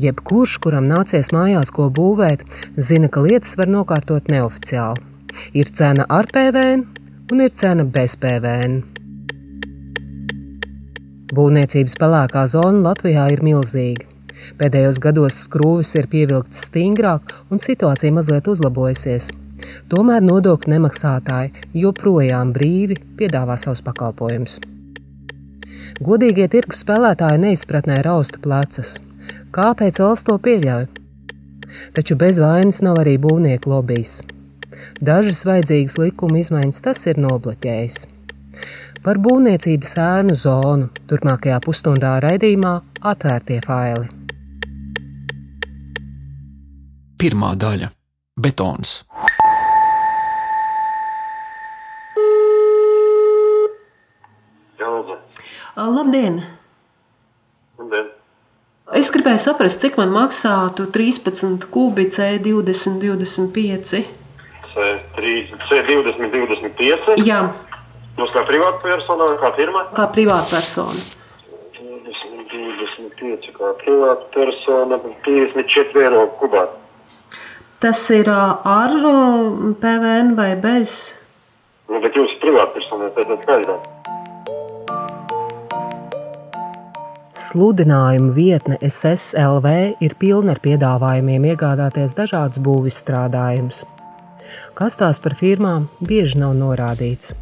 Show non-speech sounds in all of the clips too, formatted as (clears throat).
Jebkurš, kuram nācies mājās ko būvēt, zina, ka lietas var nokārtot neoficiāli. Ir cena ar PVN un ir cena bez PVN. Būvniecības pelēkā zona Latvijā ir milzīga. Pēdējos gados skrūvis ir pievilkts stingrāk un situācija mazliet uzlabojusies. Tomēr nodokļu nemaksātāji joprojām brīvi piedāvā savus pakalpojumus. Godīgie tirgus spēlētāji neizpratnē rausta plecus. Kāpēc valsts to pieļauj? Taču bez vainas nav arī būvnieku lobbyis. Dažas vajadzīgas likuma izmaiņas tas ir nobloķējis. Par būvniecības ēnu zonu turpmākajā pusstundā raidījumā atvērtie faili. Pirmā daļa - betons. Labdien! Labdien. Gribēju saprast, cik man maksātu 13 kubi C20, 25. C3, C20, 25. Jā, Mums kā privātpersona vai kā firma? kā privātpersona. 20, 25 kā privātpersona, 54 eiro kubā. Tas ir ar PVN vai bez? Nu, bet jūs privātpersona, tad skaidrā. Sludinājuma vietne SSLV ir pilna ar piedāvājumiem iegādāties dažādas būvis strādājumus. Kas tās par firmām bieži nav norādīts.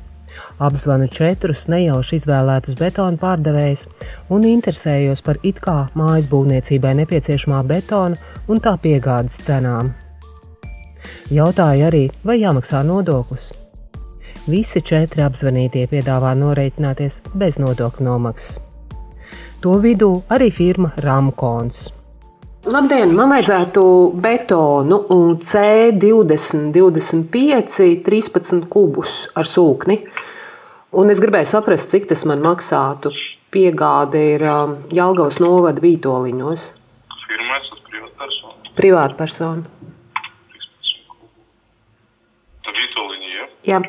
Apzvanu četrus nejauši izvēlētus betona pārdevējus un interesējos par it kā mājas būvniecībai nepieciešamā betona un tā piegādes cenām. Jautāju arī, vai jāmaksā nodoklis. Visi četri apzvanītie piedāvā norēķināties bez nodokļu nomaksas. To vidū arī firma Ramkons. Labdien, man vajadzētu betonu un C20, 25, 13 kubus ar sūkni. Un es gribēju saprast, cik tas man maksātu. Piegāde ir um, Jālgavas novada Vītoliņos. Firma esat privātpersona. Privātpersona. Tad Vitoļiņa, ja? Jā,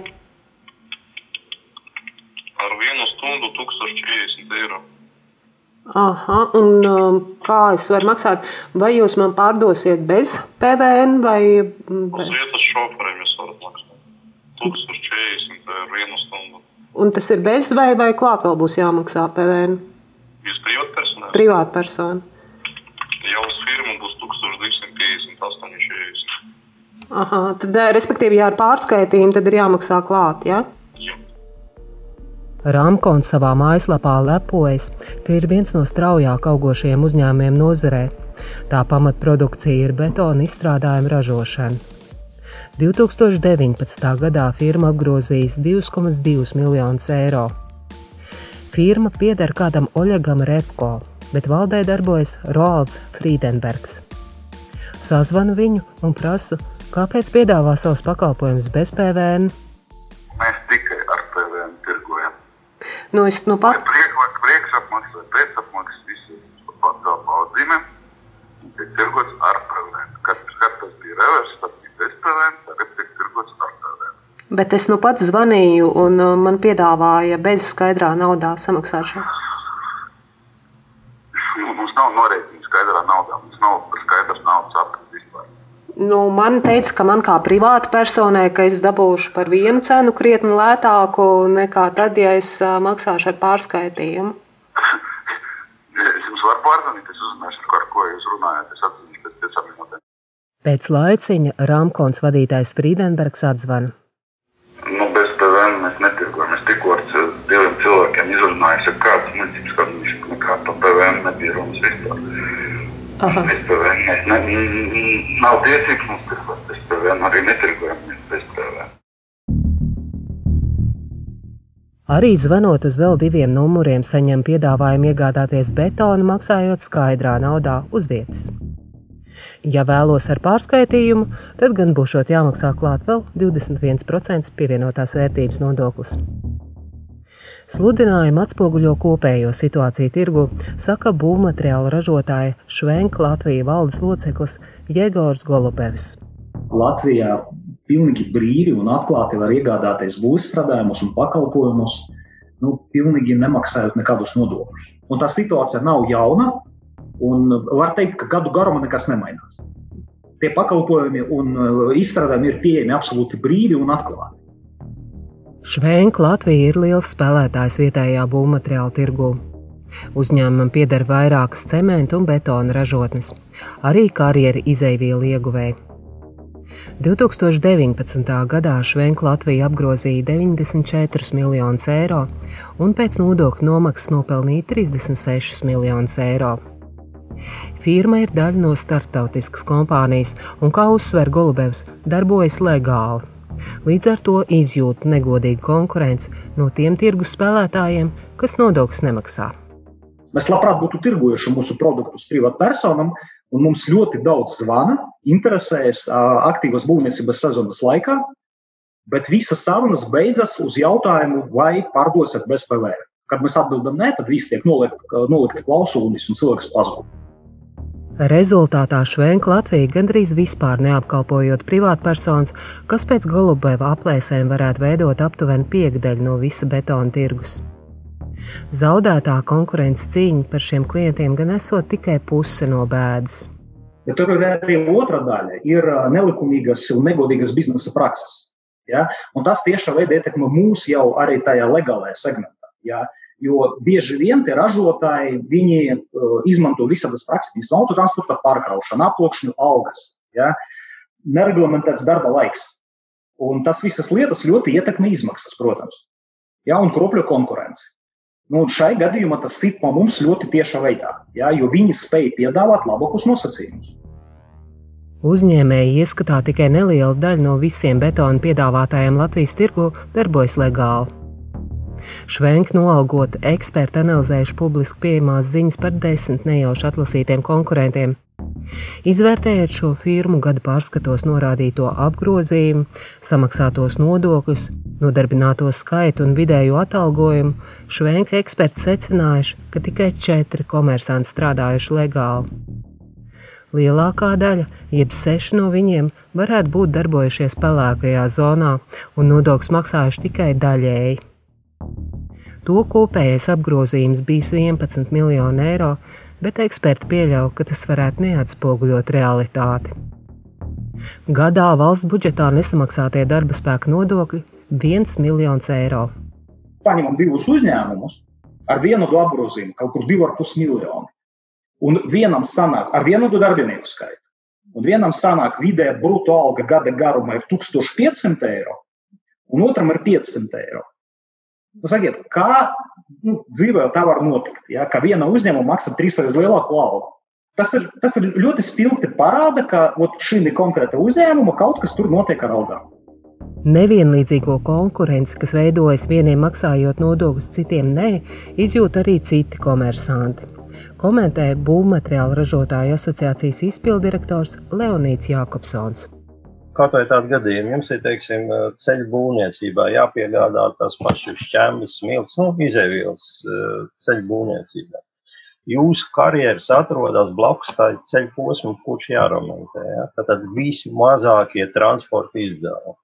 Ar vienu stundu 1040 eiro. Aha, un um, kā es varu maksāt? Vai jūs man pārdosiet bez PVN vai Uz bez? vietas šoferiem jūs varat maksāt. 1040 ar vienu stundu. Un tas ir bez vai, vai klāt vēl būs jāmaksā PVN? Jūs privātpersonā? Privātpersona. Jau uz firmu būs 1258 40. Aha, tad, respektīvi, ja ar pārskaitījumu, tad ir jāmaksā klāt, ja? Rāmkons savā mājaslapā lepojas, ka ir viens no straujāk augošajiem uzņēmumiem nozarē. Tā pamatprodukcija ir betona izstrādājuma ražošana. 2019. gadā firma apgrozījis 2,2 miljonus eiro. Firma pieder kādam Oļegam Repko, bet valdē darbojas Roalds Friedenbergs. Sazvanu viņu un prasu, kāpēc piedāvā savus pakalpojumus bez PVN. Nu, es nu pat Priekš, priekšapmaksas, pēcapmaksas, visi pat tā paudzīme. Tiek tirgots ar PVN. Kad, kad tas bija revers, tad bija bez PVN, tagad tiek tirgots ar PVN. Bet es nu pats zvanīju, un uh, man piedāvāja bez skaidrā naudā samaksāt šo. Nu, Mums nav norēķina skaidrā naudā, mums nav skaidrs naudas apgabals vispār. Nu, man teica, ka man kā privāta personai, ka es dabūšu par vienu cenu krietni lētāku nekā tad, ja es maksāšu ar pārskaitījumu. (laughs) Es jums varu pārzvanīt, es uzzināšu, ar ko jūs runājat. Es atzīšu pēc piecām minūtēm. Pēc laiciņa Rāmkons vadītājs Friedenbergs atzvana. Nu, bez PVN mēs netirgojam. Es tikko ar c- diviem cilvēkiem izrunāju, ka kāds municipāls, ka viņš nekā par PVN nebija runas vispār. Aha. Bez PVN mēs ne, nav tiesības mums tirgot bez PVN, arī netirgojam mēs bez PVN. Arī zvanot uz vēl diviem numuriem, saņem piedāvājumu iegādāties betonu, maksājot skaidrā naudā uz vietas. Ja vēlos ar pārskaitījumu, tad gan būšot jāmaksā klāt vēl 21% pievienotās vērtības nodoklis. Sludinājumi atspoguļo kopējo situāciju tirgu, saka būvmateriālu ražotāja Švenka Latvijas valdes loceklis Jēgors Golubevs. Latvijā pilnīgi brīvi un atklāti var iegādāties būvstrādājumus un pakalpojumus, nu, pilnīgi nemaksājot nekādus nodokļus. Un tā situācija nav jauna. Un var teikt, ka gadu garumā nekas nemainās. Tie pakalpojumi un izstrādājumi ir pieejami absolūti brīvi un atklāti. Švenka Latvija ir liels spēlētājs vietējā būvmateriālu tirgū. Uzņēmumam pieder vairākas cementu un betona ražotnes, arī karjeru izēvielu ieguvēji. 2019. gadā Švenka Latvija apgrozīja 94 miljonus eiro un pēc nodokļu nomaksas nopelnīja 36 miljonus eiro. Firma ir daļa no starptautiskas kompānijas un, kā uzsver Golubevs, darbojas legāli. Līdz ar to izjūt negodīgu konkurenci no tiem tirgus spēlētājiem, kas nodokļus nemaksā. Mēs labprāt būtu tirgojuši mūsu produktus privātpersonām, un mums ļoti daudz zvana, interesējas aktīvas būvniecības sezonas laikā, bet visas sarunas beidzas uz jautājumu, vai pārdosiet bez PVR. Kad mēs atbildam nē, tad viss tiek nolikti klausulīs un cilvēks pazūd. Rezultātā Švenka Latvija gandrīz vispār neapkalpojot privātpersonas, kas pēc Golubeva aplēsēm varētu veidot aptuveni piekdaļu no visa betona tirgus. Zaudētā konkurences cīņa par šiem klientiem gan esot tikai puse no bēdas. Bet tur ir arī otra daļa - ir nelikumīgas un negodīgas biznesa prakses. Ja? Un tas tiešā veidā ietekmē mūs jau arī tajā legālajā segmentā. Ja? Jo bieži vien tie ražotāji viņi, uh, izmanto visādas prakses, no autotransporta pārkraušanu, aploksņu, algas, ja? nereglamentēts darba laiks. Un tas visas lietas ļoti ietekmē izmaksas, protams, ja? un kropļo konkurenci. Nu, šai gadījumā tas sit no mums ļoti tiešā veidā, ja? jo viņi spēj piedāvāt labākus nosacījumus. Uzņēmēji ieskatā tikai neliela daļa no visiem betona piedāvātājiem Latvijas tirgu darbojas legāli. Švenk noalgota eksperti analizējuši publiski pieejamās ziņas par desmit nejauši atlasītiem konkurentiem. Izvērtējot šo firmu gada pārskatos norādīto apgrozījumu, samaksātos nodokļus, nodarbināto skaitu un vidējo atalgojumu, Švenka eksperti secinājuši, ka tikai četri komersanti strādājuši legāli. Lielākā daļa, jeb seši no viņiem, varētu būt darbojušies pelēkajā zonā un nodokļus maksājuši tikai daļēji. To kopējais apgrozījums bijis 11 miljoni eiro, bet eksperti pieļauj, ka tas varētu neatspoguļot realitāti. Gadā valsts budžetā nesamaksātie darba spēka nodokļi - 1 miljons eiro. Paņemam divus uzņēmumus ar vienotu apgrozījumu, kaut kur 2,5 miljoni. Un vienam sanāk ar vienotu darbinieku skaitu. Un vienam sanāk vidēja brutto alga gada garumā ir 1500 eiro, un otram ir 500 eiro. Nu, sakiet, kā nu, dzīvē tā var notikt? Ja, ka viena uzņēmuma maksā trīsreiz lielāku algu. Tas ir, tas ir ļoti spilgti parāda, ka šī konkrēta uzņēmuma kaut kas tur notiek ar algām. Nevienlīdzīgo konkurenci, kas veidojas vieniem maksājot nodokļus, citiem nē, izjūt arī citi komersanti. Komentē būvmateriālu ražotāju asociācijas izpildirektors Leonīts Jākopsons. Kaut vai tādu gadījumu jums ir, teiksim, ceļu būvniecībā jāpiegādā tās pašas šķēmas, smilts, nu, izēvielas eh, ceļu būvniecībā. Jūsu karjeras atrodas blakus tā ceļu posmu, kurš jāremontē. Ja? Tad visi mazākie transporta izdevumi.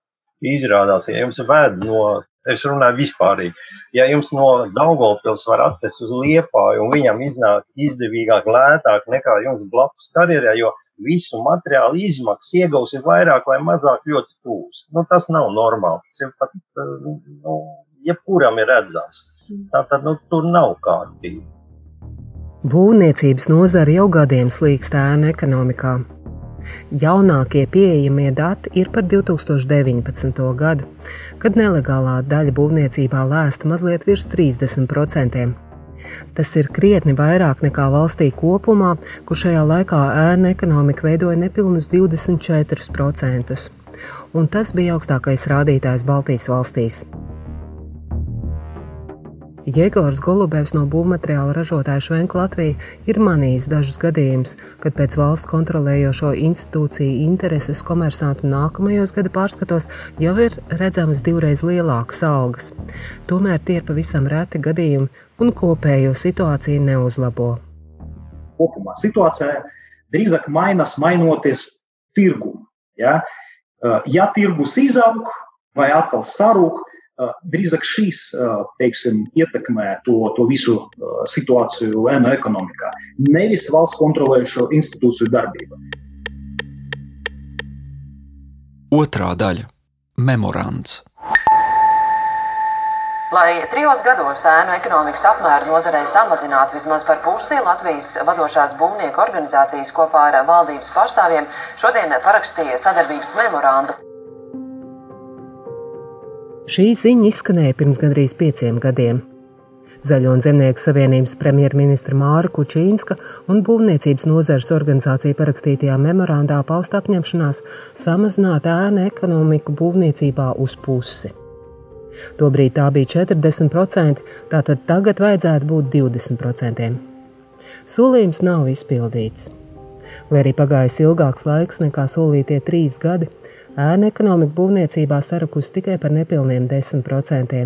Izrādās, ja jums ved no, es runāju vispārīgi, ja jums no Daugavpils var atvest uz Liepāju un viņam iznāk izdevīgāk, lētāk nekā jums blakus karjerā, jo visu materiālu izmaksas iegūs ir vairāk vai mazāk ļoti tūs. Nu, tas nav normāli. Tas ir pat, nu, jebkuram ir redzams. Tā tad nu, tur nav kārtība. Būvniecības nozara jau gadiem slīkst ēnu ekonomikā. Jaunākie pieejamie dati ir par 2019. gadu, kad nelegālā daļa būvniecībā lēsta mazliet virs 30%. Tas ir krietni vairāk nekā valstī kopumā, kur šajā laikā ēna ekonomika veidoja nepilnus 24%, un tas bija augstākais rādītājs Baltijas valstīs. Jēgors Golubevs no būvmateriāla ražotāja Švenka Latvija ir manījis dažus gadījumus, kad pēc valsts kontrolējošo institūciju intereses komersantu nākamajos gada pārskatos jau ir redzamas divreiz lielākas algas. Tomēr tie ir pavisam reti gadījumi, un kopējo situāciju neuzlabo. Kopumā situācija drīzāk mainās, mainoties tirgumu. Ja? ja tirgus izaug vai atkal sarūk, drīzāk šīs teiksim, ietekmē to, to visu situāciju ēnu ekonomikā. nevis valsts kontrolējušo institūciju darbība. Otrā daļa - memorands. Lai trijos gados ēnu ekonomikas apmēru nozarei samazinātu vismaz par pusi, Latvijas vadošās būvnieku organizācijas kopā ar valdības pārstāvjiem šodien parakstīja sadarbības memorandu. Šī ziņa izskanēja pirms gandrīz pieciem gadiem. Zaļo un zemnieku savienības premjerministra Māra Kučīnska un būvniecības nozares organizācija parakstītajā memorandā pausta apņemšanās samazināt ēnu ekonomiku būvniecībā uz pusi. Tobrīd tā bija 40%, tātad tagad vajadzētu būt 20%. Solījums nav izpildīts. Lai arī pagājis ilgāks laiks nekā solītie trīs gadi, ēna ekonomika būvniecībā sarakusi tikai par nepilniem 10%.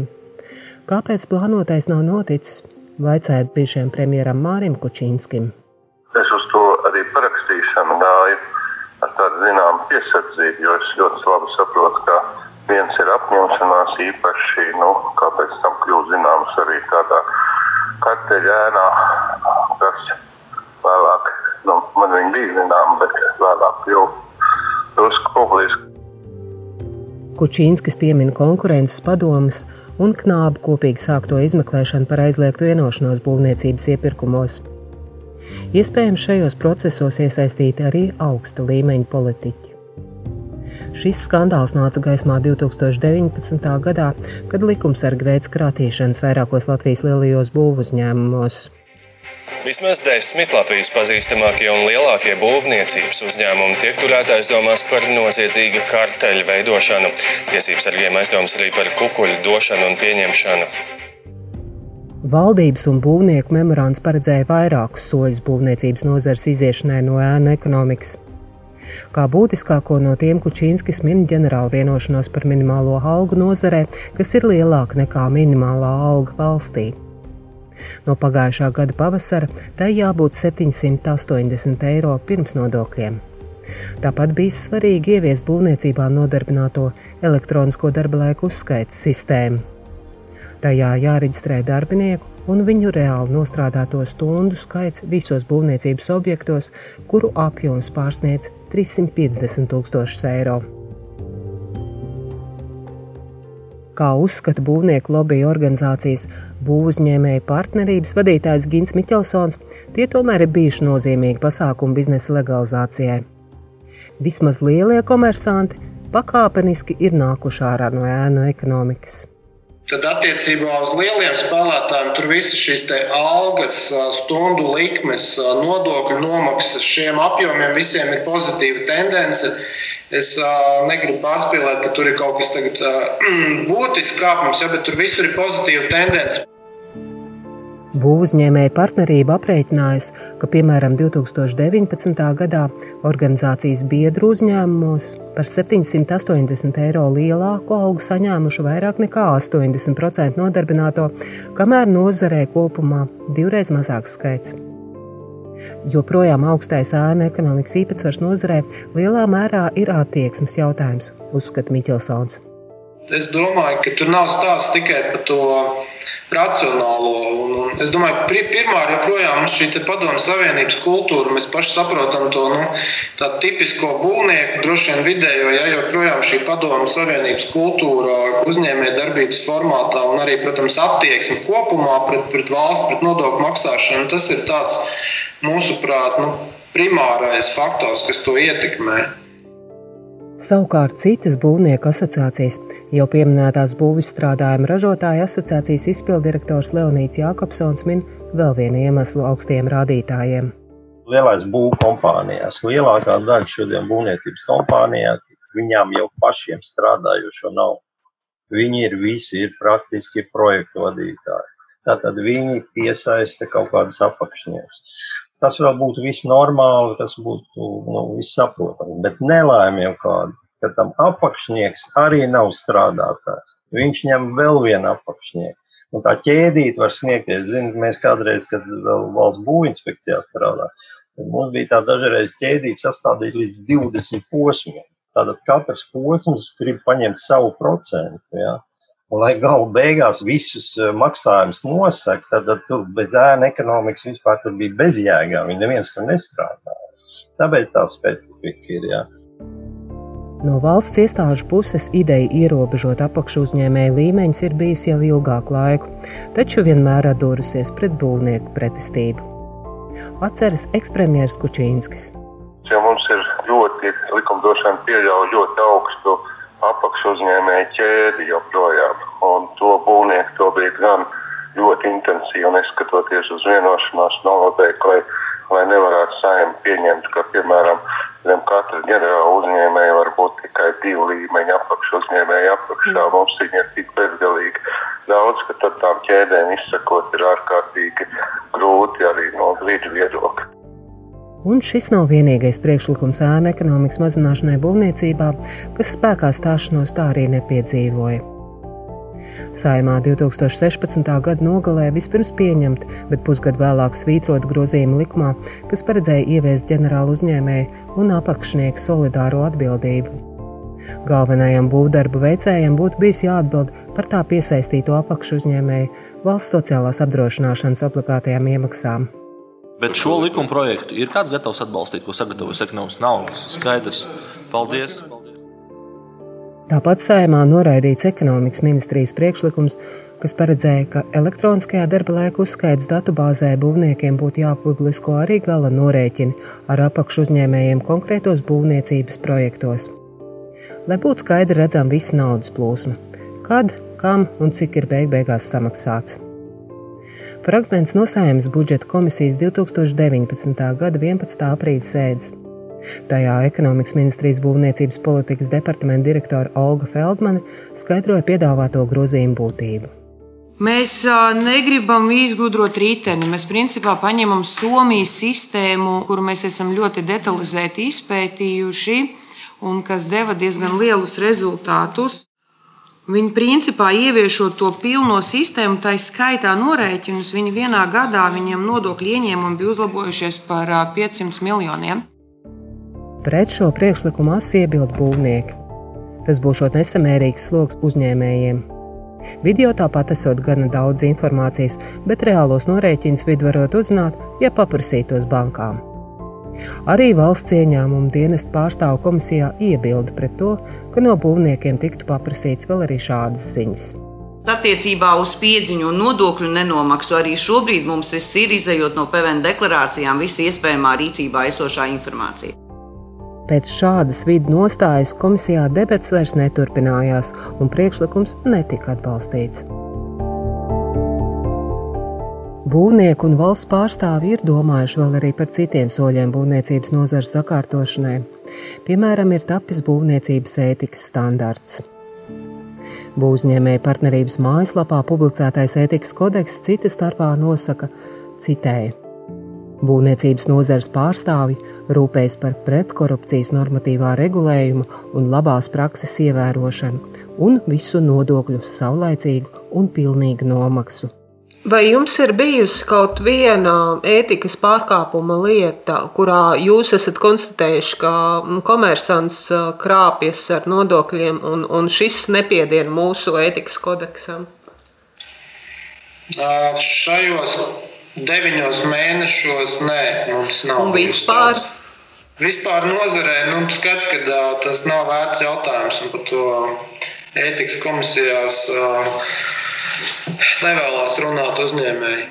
Kāpēc plānotais nav noticis? Vaicājot bijušajam premjeram Mārim Kučīnskim. Es uz to arī parakstīšanu gāju ar tādu zināmu piesardzību, jo es ļoti labi saprotu, ka Viens ir apņemšanās īpaši, nu, kā pēc tam kļūst zināms arī tādā karteļēnā, kas vēlāk, nu, man viņi bija zinām, bet vēlāk kļūst drusku publiski. Kučīnskis piemin konkurences padomus un knābu kopīgi sākto izmeklēšanu par aizliegtu vienošanos būvniecības iepirkumos. Iespējams, šajos procesos iesaistīti arī augsta līmeņa politiķi. Šis skandāls nāca gaismā 2019. gadā, kad likumsargi veids kratīšanas vairākos Latvijas lielajos būvuzņēmumos. Vismaz desmit Latvijas pazīstamākie un lielākie būvniecības uzņēmumi tiek turēti aizdomās par noziedzīga karteļa veidošanu. Tiesības sargiem aizdomas arī par kukuļu došanu un pieņemšanu. Valdības un būvnieku memorands paredzēja vairākus soļus būvniecības nozares iziešanai no ēnu ekonomikas. Kā būtiskāko no tiem Kučīnskis min ģenerālu vienošanos par minimālo algu nozarē, kas ir lielāka nekā minimālā alga valstī. No pagājušā gada pavasara tai jābūt 780 eiro pirms nodokļiem. Tāpat bija svarīgi ieviest būvniecībā nodarbināto elektronisko darba laiku uzskaits sistēmu. Tajā jāreģistrē darbinieku un viņu reāli nostrādāto stundu skaits visos būvniecības objektos, kuru apjoms pārsniedz 350 tūkstošus eiro. Kā uzskata būvnieku lobby organizācijas būvuzņēmēju partnerības vadītājs Gins Miķelsons, tie tomēr ir bijuši nozīmīgi pasākumi biznesa legalizācijai. Vismaz lielie komersanti pakāpeniski ir nākuši ārā no ēnu ekonomikas. Tad attiecībā uz lieliem spēlētājiem tur visas šīs algas, stundu likmes, nodokļu nomaksas, šiem apjomiem visiem ir pozitīva tendence. Es uh, negribu pārspīlēt, ka tur ir kaut kas tāds uh, (clears throat) būtisks kāpums, ja, bet tur visur ir pozitīva tendence. Būvuzņēmēja partnerība aprēķinājusi, ka piemēram 2019. gadā organizācijas biedru uzņēmumos par 780 eiro lielāku algu saņēmuši vairāk nekā 80% nodarbināto, kamēr nozarē kopumā divreiz mazāks skaits. Joprojām augstais ēna ekonomikas īpatsvars nozarē lielā mērā ir attieksmes jautājums, uzskata Miķelsons. Es domāju, ka tur nav stāsts tikai par to racionālo. Un, un es domāju, ka pirmā ir joprojām šī padomju savienības kultūra. Mēs paši saprotam to nu, tipisko būvnieku, droši vien vidējo, ja joprojām šī padomju savienības kultūra uzņēmējdarbības formātā un arī, protams, attieksme kopumā pret, pret valsts, pret nodokļu maksāšanu. Tas ir tāds, mūsuprāt, nu, primārais faktors, kas to ietekmē. Savukārt citas būvnieku asociācijas, jau pieminētās būvizstrādājuma ražotāju asociācijas izpildirektors Leonīts Jākopsons min vēl vienu iemeslu augstiem rādītājiem. Lielais būvniecības kompānijās, lielākā daļa šodien būvniecības kompānijās, viņām jau pašiem strādājušo nav. Viņi ir visi ir praktiski projektu vadītāji. Tātad viņi piesaista kaut kādas apakšņus. Tas vēl būtu viss normāli, tas būtu nu, viss saprotami. Bet nelaime jau kāda, ka tam apakšnieks arī nav strādātājs. Viņš ņem vēl vienu apakšnieku. Un tā ķēdīte var sniegties. Ziniet, mēs kādreiz, kad vēl valsts būvinspekcijā strādājām, mums bija tā dažreiz ķēdīte sastādīt līdz 20 posmiem. Tātad katrs posms grib paņemt savu procentu. Ja? Un, lai galu beigās visus eh, maksājumus nosaka, tad, tad tur bez ēna ekonomikas vispār bija bezjēgā. Viņi neviens tur nestrādāja. Tāpēc tā specifika ir. Jā. No valsts iestāžu puses ideja ierobežot apakšu uzņēmēju līmeņus ir bijusi jau ilgāku laiku, taču vienmēr atdūrusies pret būvnieku pretestību. Atceras ekspremjeras Kučīnskis. Ja mums ir ļoti likumdošana pieļauj ļoti augstu apakšu uzņēmēju ķēdi joprojām, un to būvnieku to bija gan ļoti intensīvi, neskatoties uz vienošanās noteikti, lai, lai nevarētu saimni pieņemt, ka, piemēram, Zem katra ģenerāla uzņēmēja var būt tikai divi līmeņi apakšu uzņēmēja apakšā. Mm. Mums viņi ir tik bezgalīgi daudz, ka tad tām ķēdēm izsakot ir ārkārtīgi grūti arī no brīža viedokļa. Un šis nav vienīgais priekšlikums ēna ekonomikas mazināšanai būvniecībā, kas spēkā stāšanos tā arī nepiedzīvoja. Saimā 2016. gada nogalē vispirms pieņemt, bet pusgadu vēlāk svītrot grozījumu likumā, kas paredzēja ieviest ģenerālu uzņēmēju un apakšnieku solidāro atbildību. Galvenajam būvdarbu veicējam būtu bijis jāatbild par tā piesaistīto apakšu uzņēmēju valsts sociālās apdrošināšanas obligātajām iemaksām. Bet šo likuma projektu ir kāds gatavs atbalstīt, ko sagatavojas ekonomikas naudas? Skaidrs. Paldies! Tāpat saimā noraidīts ekonomikas ministrijas priekšlikums, kas paredzēja, ka elektroniskajā darba laika uzskaits datubāzē būvniekiem būtu jāpublisko arī gala norēķini ar apakšu uzņēmējiem konkrētos būvniecības projektos. Lai būtu skaidri redzama visa naudas plūsma, kad, kam un cik ir beig beigās samaksāts. Fragments no Saimnes budžeta komisijas 2019. gada 11. aprīļa sēdes. Tajā ekonomikas ministrijas būvniecības politikas departamenta direktore Olga Feldmane skaidroja piedāvāto grozījumu būtību. Mēs negribam izgudrot riteni. Mēs principā paņemam Somijas sistēmu, kuru mēs esam ļoti detalizēti izpētījuši un kas deva diezgan lielus rezultātus. Viņi principā ieviešot to pilno sistēmu, tā skaitā norēķinus, viņi vienā gadā viņiem nodokļu ieņēmumi bija uzlabojušies par 500 miljoniem. Pret šo priekšlikumu asi iebild būvnieki. Tas būs nesamērīgs sloks uzņēmējiem. Video tāpat esot gana daudz informācijas, bet reālos norēķinus vidu varot uzzināt, ja paprasītos bankām. Arī valsts ieņēmuma dienesta pārstāvu komisijā iebilda pret to, ka no būvniekiem tiktu paprasīts vēl arī šādas ziņas. Attiecībā uz piedziņu un nodokļu nenomaksu arī šobrīd mums viss ir izējot no PVN deklarācijām, visa iespējamā rīcībā esošā informācija. Pēc šādas vidu nostājas komisijā debats vairs neturpinājās, un priekšlikums netika atbalstīts. Būvnieku un valsts pārstāvji ir domājuši vēl arī par citiem soļiem būvniecības nozares sakārtošanai. Piemēram, ir tapis būvniecības ētikas standarts. Būvniecības partnerības mājaslapā publicētais ētikas kodeks cita starpā nosaka, citēju, Būvniecības nozares pārstāvji rūpējas par pretkorupcijas normatīvā regulējuma un labās prakses ievērošanu un visu nodokļu saulaicīgu un pilnīgu nomaksu. Vai jums ir bijusi kaut viena ētikas pārkāpuma lieta, kurā jūs esat konstatējuši, ka komersants krāpjas ar nodokļiem, un, un šis nepiediena mūsu ētikas kodeksam? Šajos deviņos mēnešos nē, mums nav. Un vispār? Tāds. Vispār nozarē nu, skats, ka uh, tas nav vērts jautājums, un par to ētikas komisijās uh, (laughs) nevēlas runāt uzņēmēji.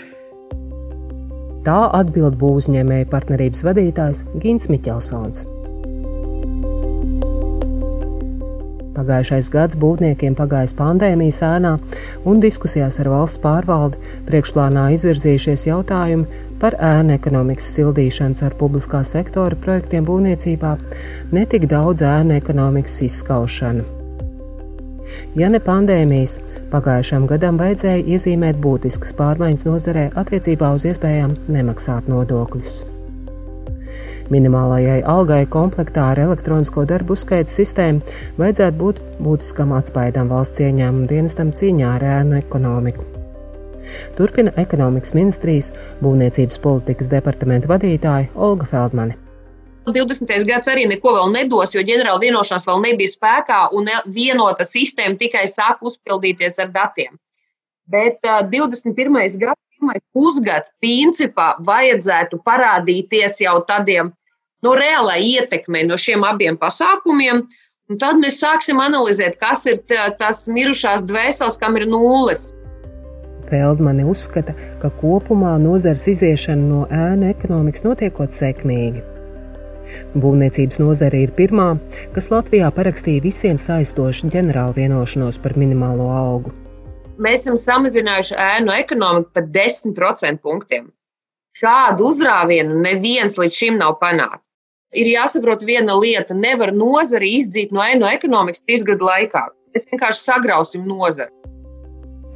Tā atbild būvniecēju partnerības vadītājs Gins Miķelsons. Pagājušais gads būvniekiem pagājis pandēmijas ēnā, un diskusijās ar valsts pārvaldi priekšplānā izvirzījušies jautājumi par ēnu ekonomikas sildīšanas ar publiskā sektora projektiem būvniecībā, netik daudz ēnu ekonomikas izskaušanu. Ja ne pandēmijas, pagājušam gadam vajadzēja iezīmēt būtiskas pārmaiņas nozarē attiecībā uz iespējām nemaksāt nodokļus. Minimālajai algai komplektā ar elektronisko darbu uzskaitas sistēmu vajadzētu būt būtiskam atspējam valsts ieņēmuma dienestam cīņā ar ēnu ekonomiku. Turpina ekonomikas ministrijas būvniecības politikas departamenta vadītāja Olga Feldmane. 20. gads arī neko vēl nedos, jo ģenerāla vienošanās vēl nebija spēkā un vienota sistēma tikai sāk uzpildīties ar datiem. Bet uh, 21. gads, pirmais pusgads, principā vajadzētu parādīties jau tādiem no nu, reālai ietekmei no šiem abiem pasākumiem. Un tad mēs sāksim analizēt, kas ir tas mirušās dvēseles, kam ir nulles. Feldmane uzskata, ka kopumā nozars iziešana no ēnu ekonomikas notiekot sekmīgi. Būvniecības nozare ir pirmā, kas Latvijā parakstīja visiem saistošu ģenerālu vienošanos par minimālo algu. Mēs esam samazinājuši ēnu ekonomiku par 10% punktiem. Šādu uzrāvienu neviens līdz šim nav panācis. Ir jāsaprot viena lieta, nevar nozari izdzīt no ēnu ekonomikas trīs gadu laikā. Mēs vienkārši sagrausim nozari.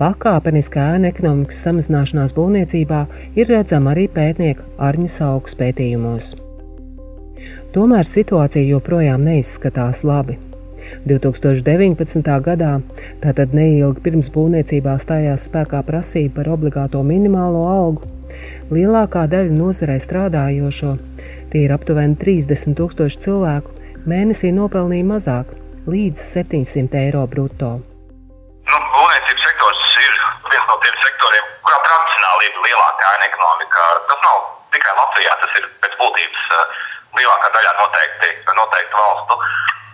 Pakāpeniskā ēna ekonomikas samazināšanās būvniecībā ir redzama arī pētnieka Arņa Saukas pētījumos. Tomēr situācija joprojām neizskatās labi. 2019. gadā, tātad neilgi pirms būvniecībā stājās spēkā prasība par obligāto minimālo algu, lielākā daļa nozarē strādājošo, tie ir aptuveni 30 tūkstoši cilvēku, mēnesī nopelnīja mazāk, līdz 700 eiro brutto. Nu, būvniecības sektors ir viens no tiem sektoriem, kurā tradicionāli ir lielākā ēna ekonomika. Tas nav tikai Latvijā, tas ir pēc būtības uh, lielākā daļā noteikti, noteikti valstu.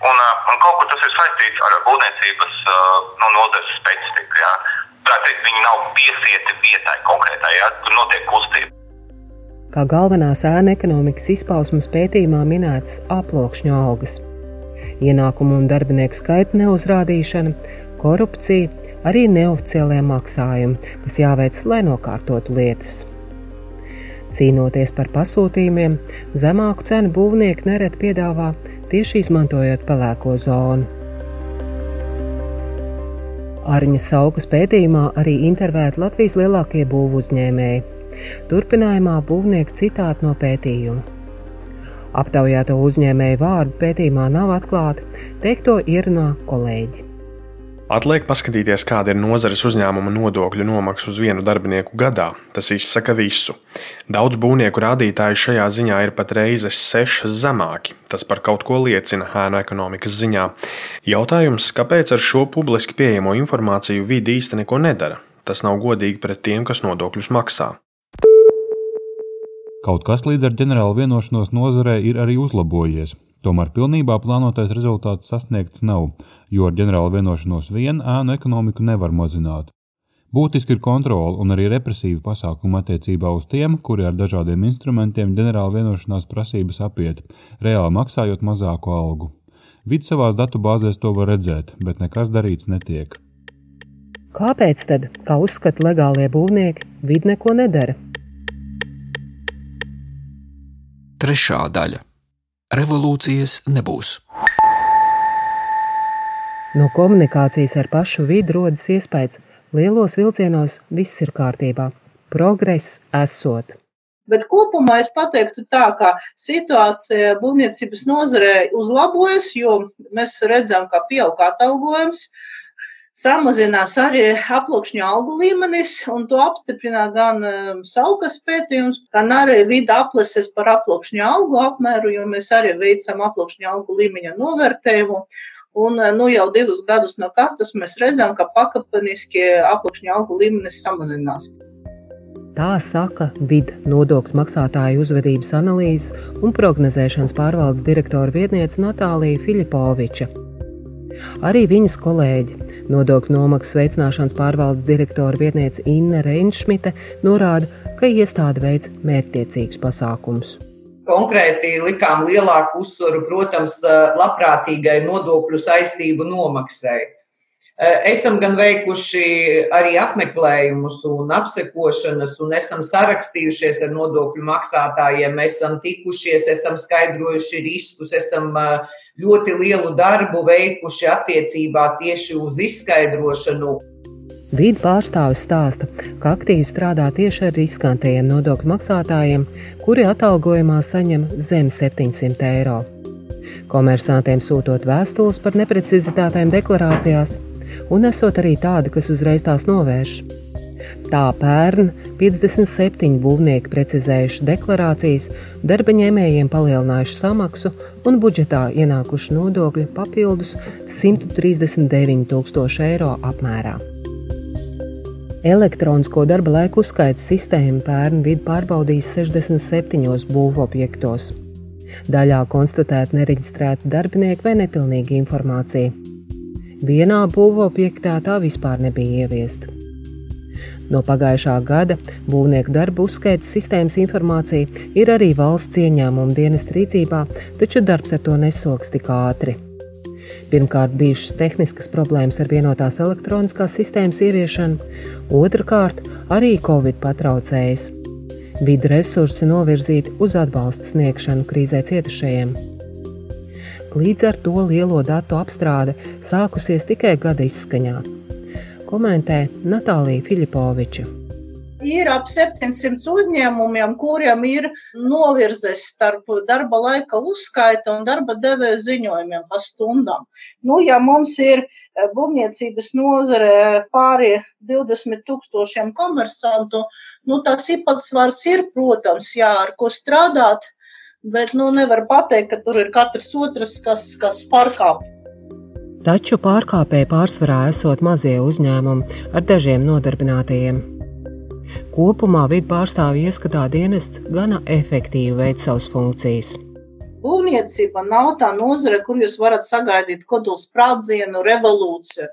Un, un kaut kur tas ir saistīts ar būvniecības nu, nozares specifiku. Ja? Teikt, viņi nav piesieti vietai konkrētai, ja? tur notiek kustība. Kā galvenās ēna ekonomikas izpausmes pētījumā minētas aploksņu algas. Ienākumu un darbinieku skaita neuzrādīšana, korupcija, arī neoficiālie maksājumi, kas jāveic, lai nokārtotu lietas. Cīnoties par pasūtījumiem, zemāku cenu būvnieki nereti piedāvā tieši izmantojot pelēko zonu. Arņa Saukas pētījumā arī intervēta Latvijas lielākie būvu uzņēmēji. Turpinājumā būvnieku citāti no pētījuma. Aptaujāto uzņēmēju vārdu pētījumā nav atklāti, teikto ierunā kolēģi. Atliek paskatīties, kāda ir nozares uzņēmuma nodokļu nomaksa uz vienu darbinieku gadā. Tas izsaka visu. Daudz būvnieku rādītāji šajā ziņā ir pat reizes sešas zemāki. Tas par kaut ko liecina ēnu ekonomikas ziņā. Jautājums, kāpēc ar šo publiski pieejamo informāciju vidi īsti neko nedara? Tas nav godīgi pret tiem, kas nodokļus maksā. Kaut kas līdz ar ģenerālu vienošanos nozarē ir arī uzlabojies. Tomēr pilnībā plānotais rezultāts sasniegts nav, jo ar ģenerālu vienošanos vien ēnu ekonomiku nevar mazināt. Būtiski ir kontrole un arī represīva pasākuma attiecībā uz tiem, kuri ar dažādiem instrumentiem ģenerāla vienošanās prasības apiet, reāli maksājot mazāku algu. Vidi savās datubāzēs to var redzēt, bet nekas darīts netiek. Kāpēc tad, kā uzskata legālie būvnieki, vidi neko nedara? Trešā daļa - revolūcijas nebūs. No komunikācijas ar pašu vidi rodas iespējas, ka lielos vilcienos viss ir kārtībā, progress esot. Bet kopumā es teiktu, tā, ka situācija būvniecības nozarē uzlabojas, jo mēs redzam, ka pieaug atalgojums, uh, Samazinās arī aploksņu algu līmenis, un to apstiprina gan um, saukas pētījums, gan arī vida aplases par aploksņu algu apmēru, jo mēs arī veicam aploksņu algu līmeņa novērtējumu. Un uh, nu, jau divus gadus no kartas mēs redzam, ka pakāpeniski aploksņu algu līmenis samazinās. Tā saka vidu nodokļu maksātāju uzvedības analīzes un prognozēšanas pārvaldes direktora vietniece Natālija Filipoviča. Arī viņas kolēģi, nodokļu nomaksas veicināšanas pārvaldes direktora vietniece Inna Reinšmite, norāda, ka iestāde veic mērķtiecīgus pasākumus. Konkrēti likām lielāku uzsvaru, protams, labprātīgai nodokļu saistību nomaksai. Esam gan veikuši arī apmeklējumus un apsekošanas, un esam sarakstījušies ar nodokļu maksātājiem, esam tikušies, esam skaidrojuši riskus, esam uh, ļoti lielu darbu veikuši attiecībā tieši uz izskaidrošanu. Vīda pārstāvis stāsta, ka aktīvi strādā tieši ar riskantajiem nodokļu maksātājiem, kuri atalgojumā saņem zem 700 eiro. Komersantiem sūtot vēstules par neprecizitātēm deklarācijās, un esot arī tādi, kas uzreiz tās novērš. Tā pērn 57 būvnieki precizējuši deklarācijas, darba ņēmējiem palielinājuši samaksu un budžetā ienākuši nodokļi papildus 139 tūkstoši eiro apmērā. Elektronisko darba laika uzskaits sistēmu pērn vidu pārbaudījis 67 būvobjektos. Daļā konstatēta nereģistrēta darbinieka vai nepilnīga informācija. Vienā būvobjektā tā vispār nebija ieviesta. No pagājušā gada būvnieku darbu uzskaitas sistēmas informācija ir arī valsts ieņēmuma dienas rīcībā, taču darbs ar to nesoks tik ātri. Pirmkārt, bijušas tehniskas problēmas ar vienotās elektroniskās sistēmas ieviešanu, otrkārt, arī Covid patraucējis. Vidu resursi novirzīti uz atbalsta sniegšanu krīzē cietušajiem. Līdz ar to lielo datu apstrāde sākusies tikai gada izskaņā komentē Natālija Filipoviča. Ir ap 700 uzņēmumiem, kuriem ir novirzes starp darba laika uzskaita un darba devēja ziņojumiem pa stundām. Nu, ja mums ir eh, būvniecības nozare pāri 20 tūkstošiem komersantu, nu, tas īpatsvars ir, protams, jā, ar ko strādāt, bet nu, nevar pateikt, ka tur ir katrs otrs, kas, kas pārkāpj taču pārkāpēji pārsvarā esot mazie uzņēmumi ar dažiem nodarbinātajiem. Kopumā vidu pārstāvju ieskatā dienests gana efektīvi veic savas funkcijas. Būvniecība nav tā nozare, kur jūs varat sagaidīt kodolsprādzienu, revolūciju.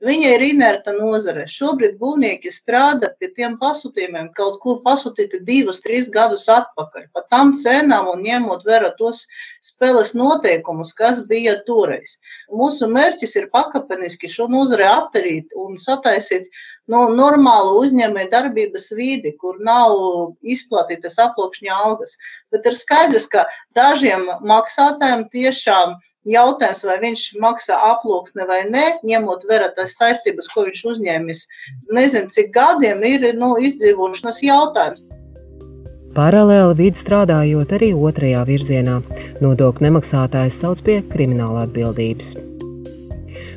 Viņa ir inerta nozare. Šobrīd būvnieki strādā pie tiem pasūtījumiem, kaut kur pasūtīti divus, trīs gadus atpakaļ. Par tām cenām un ņemot vērā tos spēles noteikumus, kas bija toreiz. Mūsu mērķis ir pakāpeniski šo nozare atterīt un sataisīt no normālu uzņēmēju darbības vidi, kur nav izplatītas aploksņa algas. Bet ir skaidrs, ka dažiem maksātājiem tiešām ir Jautājums, vai viņš maksā aploksni vai nē, ņemot vērā tās saistības, ko viņš uzņēmis, nezinu, cik gadiem ir nu, izdzīvošanas jautājums. Paralēli vidi strādājot arī otrajā virzienā, nodokļu nemaksātājs sauc pie krimināla atbildības.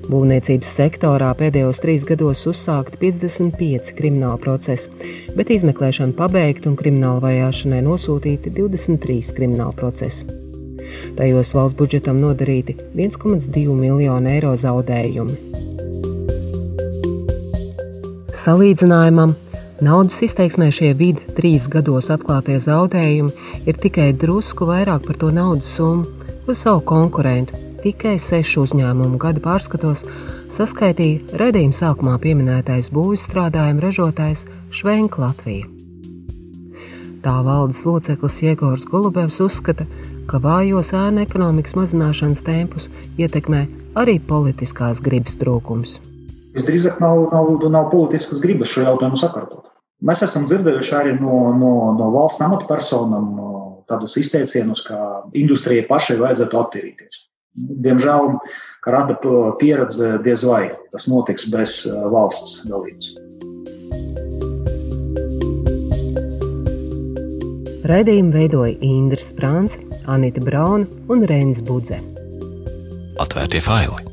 Būvniecības sektorā pēdējos trīs gados uzsākti 55 krimināla procesi, bet izmeklēšana pabeigta un krimināla vajāšanai nosūtīti 23 krimināla procesi. Tajos valsts budžetam nodarīti 1,2 miljonu eiro zaudējumi. Salīdzinājumam naudas izteiksmē šie vidi trīs gados atklātie zaudējumi ir tikai drusku vairāk par to naudas summu, ko savu konkurentu tikai sešu uzņēmumu gada pārskatos saskaitīja redzējuma sākumā pieminētais būvniecības strādājuma ražotājs Švenk Latvija. Tā valdes loceklis Jēgors Golubevs uzskata, ka vājos ēnu ekonomikas mazināšanas tempus ietekmē arī politiskās gribas trūkums. Visdrīzāk nav, nav, nav politiskas gribas šo jautājumu sakārtot. Mēs esam dzirdējuši arī no, no, no valsts amatpersonām tādus izteicienus, ka industrijai pašai vajadzētu attīrīties. Diemžēl, rada pieredze, diez vai tas notiks bez valsts dalības. Raidījumu veidoja Indra Sprāns, Anita Brauna un Reinis Budze. Atvērtie faili!